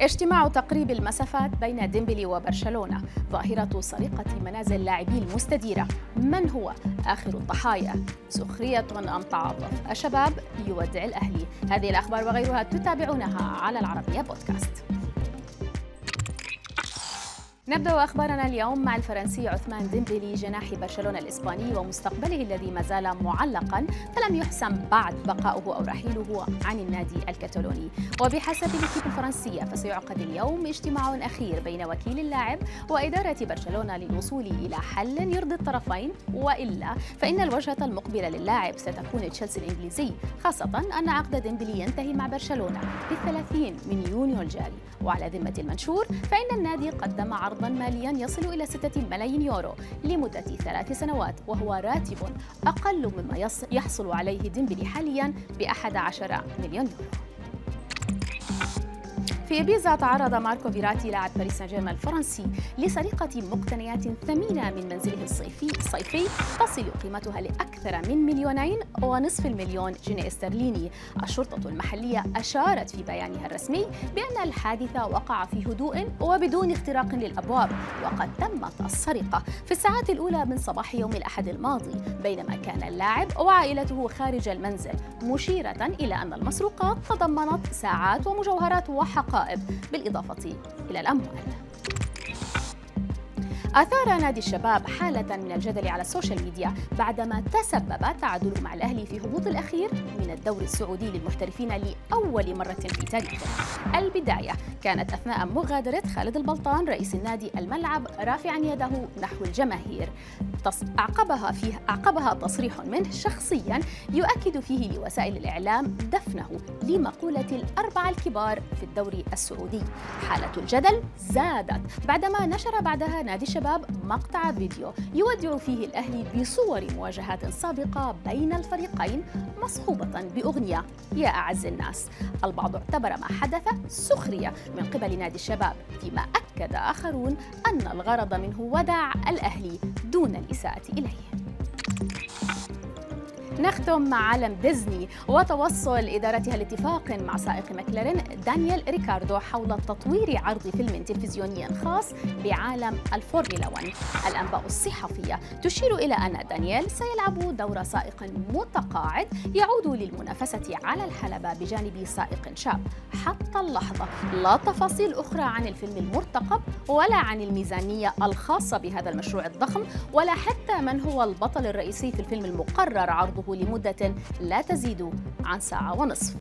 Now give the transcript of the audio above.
اجتماع تقريب المسافات بين ديمبلي وبرشلونة. ظاهرة سرقة منازل لاعبي المستديرة. من هو آخر الضحايا؟ سخرية أم تعاطف الشباب يودع الأهلي. هذه الأخبار وغيرها تتابعونها على العربية بودكاست. نبدأ أخبارنا اليوم مع الفرنسي عثمان ديمبلي جناح برشلونة الإسباني ومستقبله الذي ما زال معلقا فلم يحسم بعد بقاؤه أو رحيله عن النادي الكتالوني وبحسب L'Équipe الفرنسية فسيعقد اليوم اجتماع أخير بين وكيل اللاعب وإدارة برشلونة للوصول إلى حل يرضي الطرفين. وإلا فإن الوجهة المقبلة للاعب ستكون تشيلسي الإنجليزي خاصة أن عقد ديمبلي ينتهي مع برشلونة في الثلاثين من يونيو الجاري. وعلى ذمة المنشور فإن النادي قدم عرض عرضا ماليا يصل إلى 6 ملايين يورو لمدة ثلاث سنوات وهو راتب أقل مما يحصل عليه ديمبلي حاليا ب 11 مليون يورو. في إبيزا تعرض ماركو فيراتي لاعب باريس سان جيرمان الفرنسي لسرقة مقتنيات ثمينة من منزله الصيفي الصيفي تصل قيمتها لأكثر من مليونين ونصف المليون جنيه استرليني. الشرطة المحلية أشارت في بيانها الرسمي بأن الحادث وقع في هدوء وبدون اختراق للأبواب وقد تمت السرقة في الساعات الأولى من صباح يوم الأحد الماضي بينما كان اللاعب وعائلته خارج المنزل مشيرة إلى أن المسروقات تضمنت ساعات ومجوهرات وحقائب. الرقائب بالإضافة إلى الأموال. أثار نادي الشباب حالة من الجدل على السوشيال ميديا بعدما تسبب تعادله مع الأهلي في هبوط الأخير من الدوري السعودي للمحترفين لأول مرة في تاريخه. البداية كانت أثناء مغادرة خالد البلطان رئيس النادي الملعب رافعا يده نحو الجماهير. أعقبها فيه أعقبها تصريح منه شخصيا يؤكد فيه لوسائل الإعلام دفنه لمقولة الأربعة الكبار في الدوري السعودي. حالة الجدل زادت بعدما نشر بعدها نادي الشباب مقطع فيديو يودع فيه الأهلي بصور مواجهات سابقة بين الفريقين مصحوبة بأغنية يا أعز الناس. البعض اعتبر ما حدث سخرية من قبل نادي الشباب فيما أكد آخرون أن الغرض منه وداع الأهلي دون الإساءة إليه. نختم مع عالم ديزني وتوصل إدارتها لاتفاق مع سائق مكلارين دانيال ريكاردو حول تطوير عرض فيلم تلفزيوني خاص بعالم الفورمولا 1 الأنباء الصحفية تشير إلى أن دانيال سيلعب دور سائق متقاعد يعود للمنافسة على الحلبة بجانب سائق شاب. حتى اللحظة لا تفاصيل أخرى عن الفيلم المرتقب ولا عن الميزانية الخاصة بهذا المشروع الضخم ولا حتى من هو البطل الرئيسي في الفيلم المقرر عرضه. لمدة لا تزيد عن ساعة ونصف.